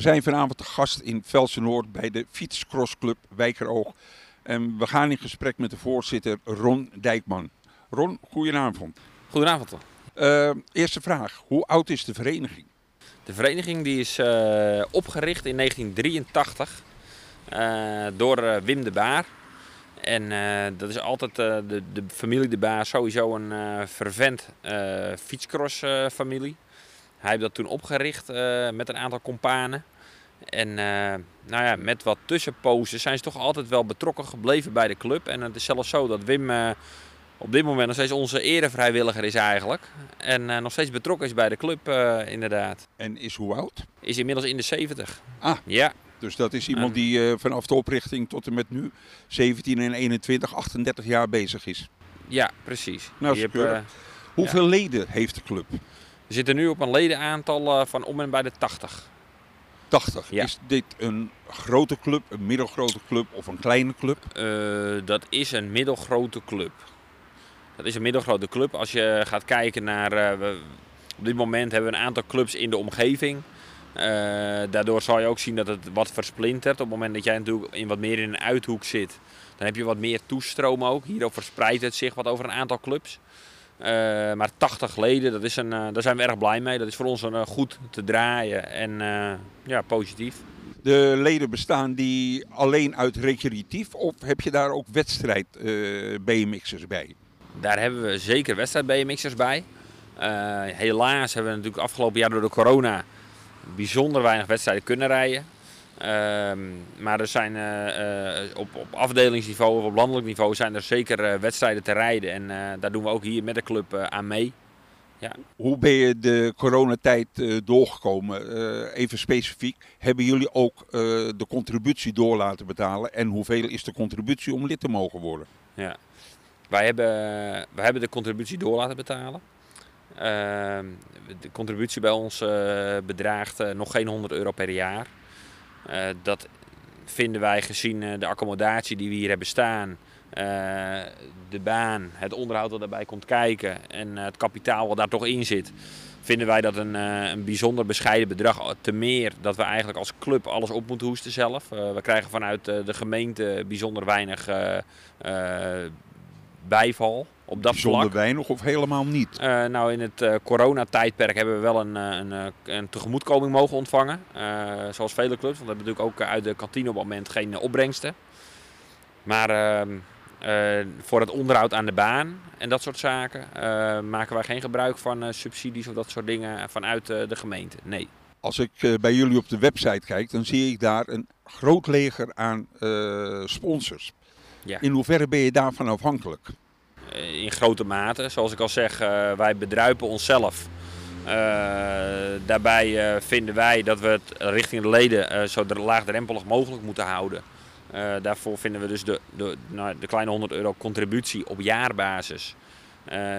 We zijn vanavond te gast in Velsen Noord bij de Fietscrossclub Wijkeroog. En we gaan in gesprek met de voorzitter Ron Dijkman. Ron, goedenavond. Goedenavond. Uh, eerste vraag, hoe oud is de vereniging? De vereniging die is uh, opgericht in 1983 uh, door Wim de Baar. En dat is altijd de, de, familie de Baar sowieso een fervent fietscross familie. Hij heeft dat toen opgericht met een aantal companen. En nou ja, met wat tussenposes zijn ze toch altijd wel betrokken gebleven bij de club. En het is zelfs zo dat Wim op dit moment nog steeds onze erevrijwilliger is eigenlijk. En uh, nog steeds betrokken is bij de club inderdaad. En is hoe oud? Is inmiddels in de 70. Ah, ja. Dus dat is iemand die vanaf de oprichting tot en met nu 17 en 21, 38 jaar bezig is. Ja, precies. Nou, Hoeveel ja. leden heeft de club? We zitten nu op een ledenaantal van om en bij de 80. 80. Ja. Is dit een grote club, een middelgrote club of een kleine club? dat is een middelgrote club. Dat is een middelgrote club. Als je gaat kijken naar. Uh, we, op dit moment hebben we een aantal clubs in de omgeving. Uh, daardoor zal je ook zien dat het wat versplintert. Op het moment dat jij natuurlijk in wat meer in een uithoek zit, dan heb je wat meer toestroom ook. Hierdoor verspreidt het zich wat over een aantal clubs. Uh, maar 80 leden, dat is een, daar zijn we erg blij mee. Dat is voor ons een, goed te draaien en ja, positief. De leden bestaan die alleen uit recreatief of heb je daar ook wedstrijd BMX'ers bij? Daar hebben we zeker wedstrijd BMX'ers bij. Helaas hebben we natuurlijk afgelopen jaar door de corona bijzonder weinig wedstrijden kunnen rijden. Uh, maar er zijn uh, op, op afdelingsniveau of op landelijk niveau zijn er zeker wedstrijden te rijden. En daar doen we ook hier met de club aan mee. Ja. Hoe ben je de coronatijd doorgekomen? even specifiek, hebben jullie ook de contributie door laten betalen? En hoeveel is de contributie om lid te mogen worden? Ja. Wij hebben, wij hebben de contributie door laten betalen. Ehm, de contributie bij ons bedraagt nog geen 100 euro per jaar. Uh, dat vinden wij gezien de accommodatie die we hier hebben staan, de baan, het onderhoud dat daarbij komt kijken en het kapitaal wat daar toch in zit, vinden wij dat een, een bijzonder bescheiden bedrag. Te meer dat we eigenlijk als club alles op moeten hoesten zelf. we krijgen vanuit de gemeente bijzonder weinig bijval op dat Bijzonder vlak. weinig of helemaal niet? Uh, nou, in het uh, coronatijdperk hebben we wel een, een, een tegemoetkoming mogen ontvangen. Uh, zoals vele clubs, want we hebben natuurlijk ook uit de kantine op het moment geen opbrengsten. Maar ehm, voor het onderhoud aan de baan en dat soort zaken maken wij geen gebruik van subsidies of dat soort dingen vanuit de gemeente. Nee. Als ik bij jullie op de website kijk, dan zie ik daar een groot leger aan sponsors. Ja. In hoeverre ben je daarvan afhankelijk? Eh, in grote mate. Zoals ik al zeg, uh, wij bedruipen onszelf. Uh, daarbij uh, vinden wij dat we het richting de leden zo laagdrempelig mogelijk moeten houden. daarvoor vinden we dus de, de, nou, de kleine 100 euro contributie op jaarbasis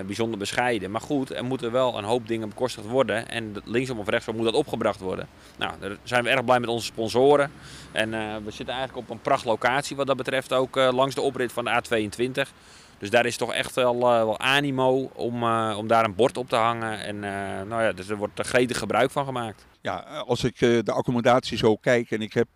bijzonder bescheiden. Maar goed, er moeten wel een hoop dingen bekostigd worden. En linksom of rechtsom moet dat opgebracht worden. Nou, daar zijn we erg blij met onze sponsoren. En we zitten eigenlijk op een prachtlocatie wat dat betreft ook langs de oprit van de A22. Dus daar is toch echt wel, wel animo om, om daar een bord op te hangen. En nou ja, dus er wordt gretig gebruik van gemaakt. Ja, als ik de accommodatie zo kijk en ik heb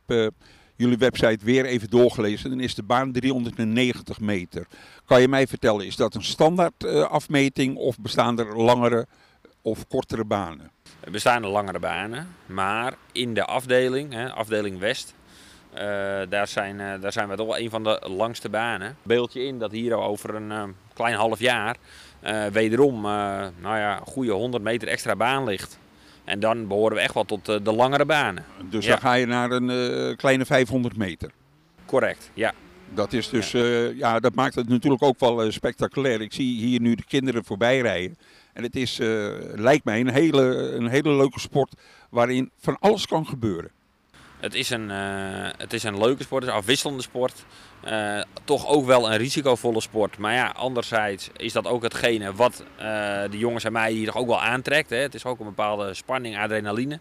jullie website weer even doorgelezen, dan is de baan 390 meter. Kan je mij vertellen, is dat een standaard afmeting of bestaan er langere of kortere banen? Er bestaan er langere banen, maar in de afdeling, hè, afdeling West, uh, daar, zijn, uh, daar zijn we toch wel een van de langste banen. Beeld je in dat hier over een klein half jaar wederom nou ja, goede 100 meter extra baan ligt. En dan behoren we echt wel tot de langere banen. Dus ja. dan ga je naar een kleine 500 meter? Correct, ja. Dat is dus, ja. ja. dat maakt het natuurlijk ook wel spectaculair. Ik zie hier nu de kinderen voorbij rijden. En het is, lijkt mij, een hele, een hele leuke sport waarin van alles kan gebeuren. Het is een, uh, het is een leuke sport, het is een afwisselende sport. Uh, toch ook wel een risicovolle sport. Maar ja, anderzijds is dat ook hetgene wat uh, de jongens en mij hier ook wel aantrekt. Hè. Het is ook een bepaalde spanning, adrenaline.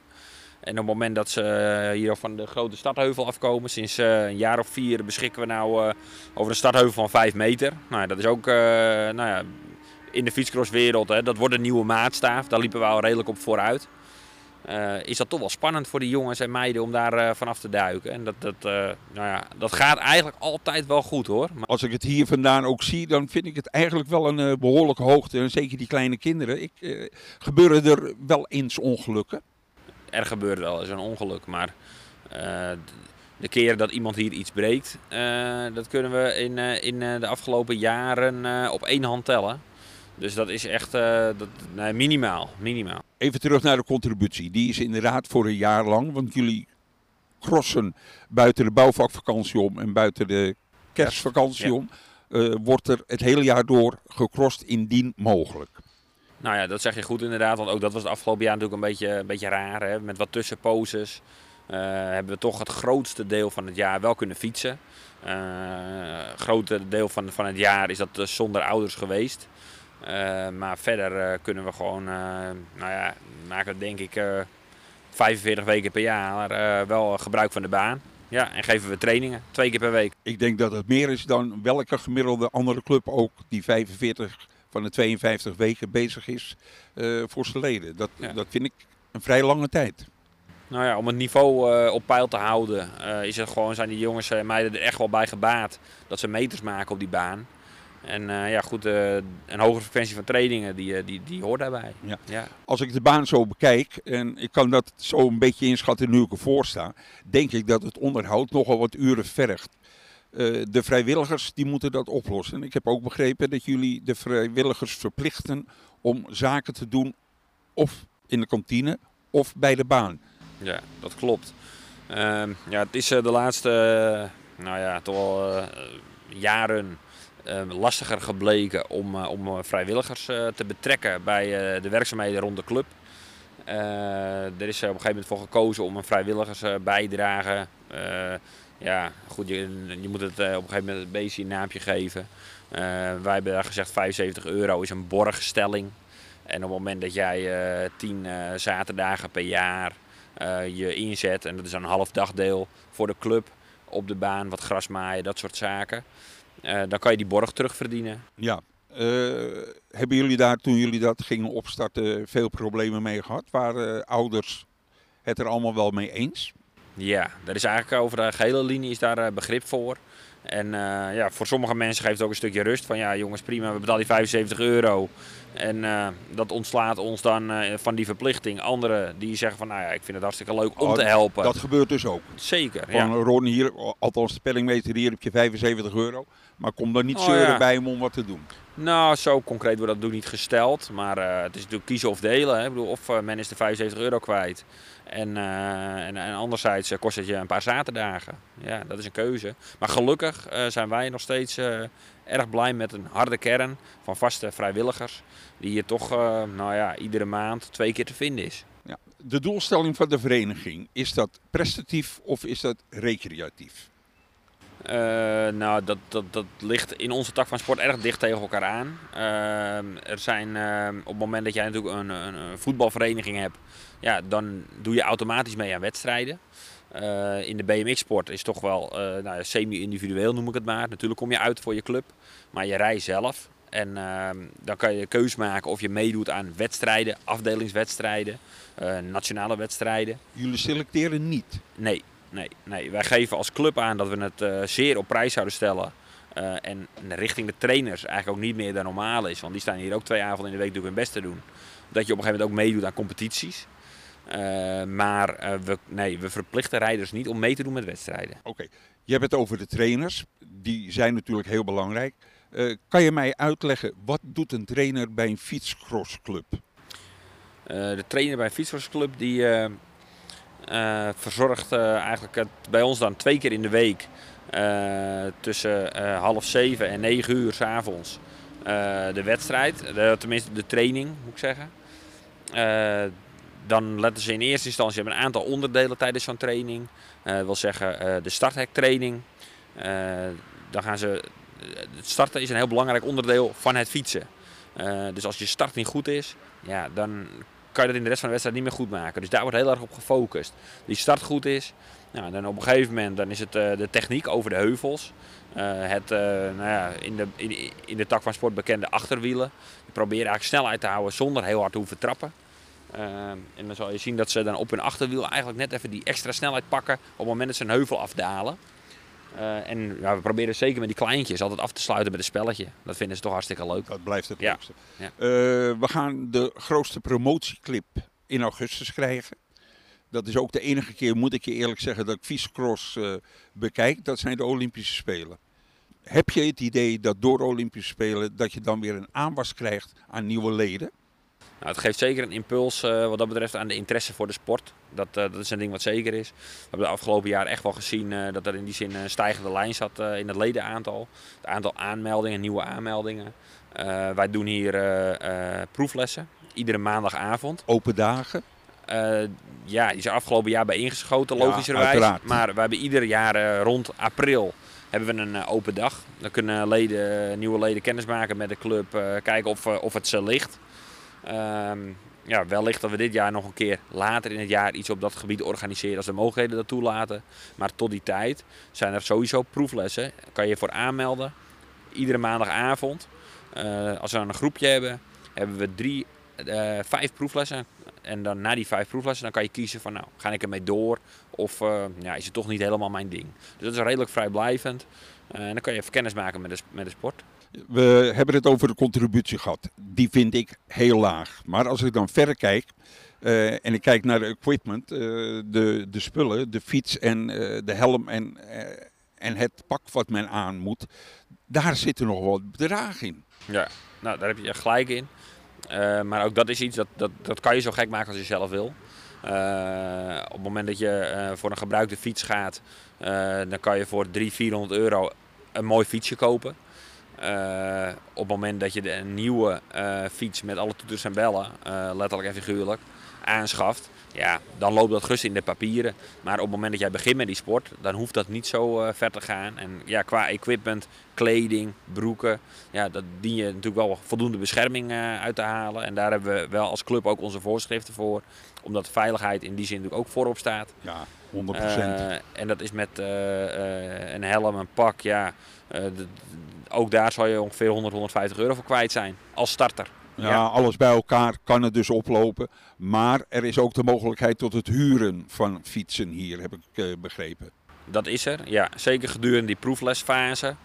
En op het moment dat ze hier van de grote stadheuvel afkomen, sinds een jaar of vier beschikken we nou over een stadheuvel van 5 meter. Nou, dat is ook nou ja, in de fietscrosswereld, dat wordt een nieuwe maatstaaf. Daar liepen we al redelijk op vooruit. Is dat toch wel spannend voor die jongens en meiden om daar vanaf te duiken. En dat, dat, nou ja, dat gaat eigenlijk altijd wel goed hoor. Maar... Als ik het hier vandaan ook zie, dan vind ik het eigenlijk wel een behoorlijke hoogte. En zeker die kleine kinderen. Ik, gebeuren er wel eens ongelukken? Er gebeurt wel eens een ongeluk, maar de keren dat iemand hier iets breekt, dat kunnen we in, in de afgelopen jaren op één hand tellen. Dus dat is echt dat, nee, minimaal, minimaal. Even terug naar de contributie. Die is inderdaad voor een jaar lang, want jullie crossen buiten de bouwvakvakantie om en buiten de kerstvakantie om. wordt er het hele jaar door gecrossed indien mogelijk. Nou ja, dat zeg je goed inderdaad. Want ook dat was het afgelopen jaar natuurlijk een beetje, een beetje raar. Hè? Met wat tussenposes. Uh, hebben we toch het grootste deel van het jaar wel kunnen fietsen. Uh, het grote deel van, van het jaar is dat zonder ouders geweest. Uh, maar verder kunnen we gewoon, nou ja, maken denk ik 45 weken per jaar wel gebruik van de baan. Ja, en geven we trainingen, twee keer per week. Ik denk dat het meer is dan welke gemiddelde andere club ook die 45 van de 52 weken bezig is voor zijn leden. Dat, dat vind ik een vrij lange tijd. Nou ja, om het niveau uh, op peil te houden, uh, is het gewoon, zijn die jongens en meiden er echt wel bij gebaat dat ze meters maken op die baan. En uh, ja, goed, een hogere frequentie van trainingen, die, die, die hoort daarbij. Ja. ja. Als ik de baan zo bekijk, en ik kan dat zo een beetje inschatten nu ik ervoor sta, denk ik dat het onderhoud nogal wat uren vergt. de vrijwilligers die moeten dat oplossen. Ik heb ook begrepen dat jullie de vrijwilligers verplichten om zaken te doen of in de kantine of bij de baan. Ja, dat klopt. Ehm, ja, het is de laatste, nou ja, toch uh, jaren lastiger gebleken om, om vrijwilligers te betrekken bij de werkzaamheden rond de club. er is op een gegeven moment voor gekozen om een vrijwilligersbijdrage. ja, goed, je, je moet het op een gegeven moment een beetje een naampje geven. wij hebben gezegd 75 euro is een borgstelling. En op het moment dat jij tien zaterdagen per jaar je inzet. En dat is een half dagdeel voor de club op de baan, wat gras maaien, dat soort zaken. Uh, dan kan je die borg terugverdienen. Ja. Uh, hebben jullie daar toen jullie dat gingen opstarten veel problemen mee gehad? Waren ouders het er allemaal wel mee eens? Ja, dat is eigenlijk over de gehele linie is daar begrip voor. En uh, ja, voor sommige mensen geeft het ook een stukje rust. Van ja, jongens, prima, we betalen die 75 euro. En uh, dat ontslaat ons dan uh, van die verplichting. Anderen die zeggen van, nou ja, ik vind het hartstikke leuk om oh, te helpen. Dat gebeurt dus ook. Zeker, van, ja. Ron hier, althans de pellingmeter hier heb je 75 euro. Maar kom er niet oh, zeuren ja. bij om wat te doen. Nou, zo concreet wordt dat natuurlijk niet gesteld. Maar het is natuurlijk kiezen of delen. Hè. Ik bedoel, of men is de 75 euro kwijt. En, uh, en, en, anderzijds kost het je een paar zaterdagen. Ja, dat is een keuze. Maar gelukkig uh, zijn wij nog steeds erg blij met een harde kern van vaste vrijwilligers. Die hier toch nou ja, iedere maand twee keer te vinden is. Ja, de doelstelling van de vereniging, is dat prestatief of is dat recreatief? Uh, nou, dat, dat, dat ligt in onze tak van sport erg dicht tegen elkaar aan. Uh, er zijn, uh, op het moment dat jij natuurlijk een, een, een, voetbalvereniging hebt, ja, dan doe je automatisch mee aan wedstrijden. Eh, in de BMX-sport is toch wel nou, semi-individueel, noem ik het maar. Natuurlijk kom je uit voor je club, maar je rijdt zelf. En dan kan je keus maken of je meedoet aan wedstrijden, afdelingswedstrijden, nationale wedstrijden. Jullie selecteren niet? Nee, nee, nee. Wij geven als club aan dat we het uh, zeer op prijs zouden stellen. Uh, en richting de trainers eigenlijk ook niet meer dan normaal is. Want die staan hier ook twee avonden in de week hun best te doen. Dat je op een gegeven moment ook meedoet aan competities. Uh, maar we, nee, we verplichten rijders niet om mee te doen met wedstrijden. Oké, je hebt het over de trainers. Die zijn natuurlijk heel belangrijk. kan je mij uitleggen, wat doet een trainer bij een fietscrossclub? de trainer bij een fietscrossclub die verzorgt uh, eigenlijk het, bij ons dan twee keer in de week uh, tussen half zeven en negen uur s avonds de wedstrijd. De, tenminste de training moet ik zeggen. dan letten ze in eerste instantie op een aantal onderdelen tijdens zo'n training. dat wil zeggen de starthektraining. dan gaan ze, het starten is een heel belangrijk onderdeel van het fietsen. dus als je start niet goed is, ja, dan kan je dat in de rest van de wedstrijd niet meer goed maken. Dus daar wordt heel erg op gefocust. Die start goed is. Nou, dan op een gegeven moment dan is het uh, de techniek over de heuvels. Uh, het uh, nou ja, in, de, in, de tak van sport bekende achterwielen. Je probeert eigenlijk snelheid te houden zonder heel hard te hoeven trappen. en dan zal je zien dat ze dan op hun achterwiel eigenlijk net even die extra snelheid pakken op het moment dat ze een heuvel afdalen. Uh, en ja, we proberen zeker met die kleintjes altijd af te sluiten met een spelletje. Dat vinden ze toch hartstikke leuk. Dat blijft het leukste. Ja. Uh, we gaan de grootste promotieclip in augustus krijgen. Dat is ook de enige keer, moet ik je eerlijk zeggen, dat ik Viescross uh, bekijk. Dat zijn de Olympische Spelen. Heb je het idee dat door Olympische Spelen dat je dan weer een aanwas krijgt aan nieuwe leden? Nou, het geeft zeker een impuls uh, wat dat betreft aan de interesse voor de sport. Dat, uh, dat is een ding wat zeker is. We hebben de afgelopen jaar echt wel gezien uh, dat er in die zin een stijgende lijn zat in het ledenaantal. Het aantal aanmeldingen, nieuwe aanmeldingen. wij doen hier proeflessen, iedere maandagavond. Open dagen? ja, die zijn afgelopen jaar bijeengeschoten, logischerwijs. Ja, maar we hebben ieder jaar rond april hebben we een open dag. Dan kunnen leden, nieuwe leden kennis maken met de club, kijken of, of het ze ligt. Um, ja, wellicht dat we dit jaar nog een keer later in het jaar iets op dat gebied organiseren als de mogelijkheden dat toelaten. Maar tot die tijd zijn er sowieso proeflessen. Kan je voor aanmelden. Iedere maandagavond. Uh, als we dan een groepje hebben, hebben we drie, uh, vijf proeflessen. En dan na die vijf proeflessen dan kan je kiezen van nou, ga ik ermee door of uh, ja, is het toch niet helemaal mijn ding. Dus dat is redelijk vrijblijvend. en dan kan je even kennis maken met de, met de sport. We hebben het over de contributie gehad. Die vind ik heel laag. Maar als ik dan verder kijk uh, en ik kijk naar de equipment, uh, de, de spullen, de fiets en uh, de helm en, en het pak wat men aan moet, daar zitten nog wat bedragen in. Ja, nou daar heb je gelijk in. maar ook dat is iets dat, dat, dat kan je zo gek maken als je zelf wil. op het moment dat je voor een gebruikte fiets gaat, dan kan je voor 300, 400 euro een mooi fietsje kopen. Uh, op het moment dat je een nieuwe uh, fiets met alle toeters en bellen, uh, letterlijk en figuurlijk, aanschaft, ja, dan loopt dat gerust in de papieren. Maar op het moment dat jij begint met die sport, dan hoeft dat niet zo ver te gaan. En ja, qua equipment, kleding, broeken, ja, dat dien je natuurlijk wel voldoende bescherming uit te halen. En daar hebben we wel als club ook onze voorschriften voor, omdat veiligheid in die zin natuurlijk ook voorop staat. Ja, 100%. en dat is met een helm, een pak, ja, de, ook daar zal je ongeveer 100, 150 euro voor kwijt zijn als starter. Ja, alles bij elkaar kan het dus oplopen. Maar er is ook de mogelijkheid tot het huren van fietsen hier, heb ik uh, begrepen. Dat is er, ja. Zeker gedurende die proeflesfase.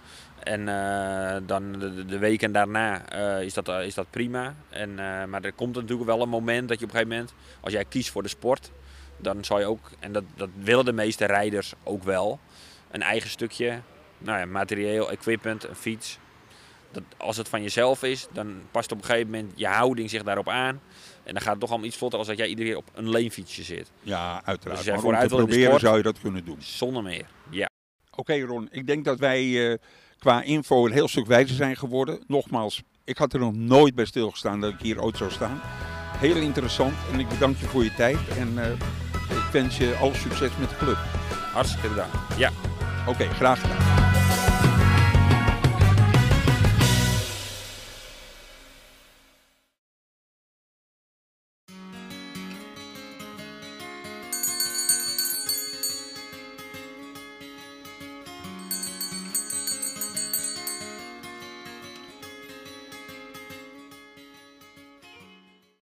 En uh, dan de, de, weken daarna uh, is, dat, is dat prima. En, maar er komt natuurlijk wel een moment dat je op een gegeven moment, als jij kiest voor de sport, dan zal je ook, en dat, dat willen de meeste rijders ook wel, een eigen stukje nou ja, materieel, equipment, een fiets. Dat, als het van jezelf is, dan past op een gegeven moment je houding zich daarop aan. En dan gaat het toch allemaal iets vlotter als dat jij iedere keer op een leenfietsje zit. Ja, uiteraard. Dus maar om te proberen sport, zou je dat kunnen doen. Zonder meer, ja. Oké Ron, ik denk dat wij qua info een heel stuk wijzer zijn geworden. Nogmaals, ik had er nog nooit bij stilgestaan dat ik hier ooit zou staan. Heel interessant en ik bedank je voor je tijd. En uh, ik wens je alle succes met de club. Hartstikke bedankt, ja. Oké, graag gedaan.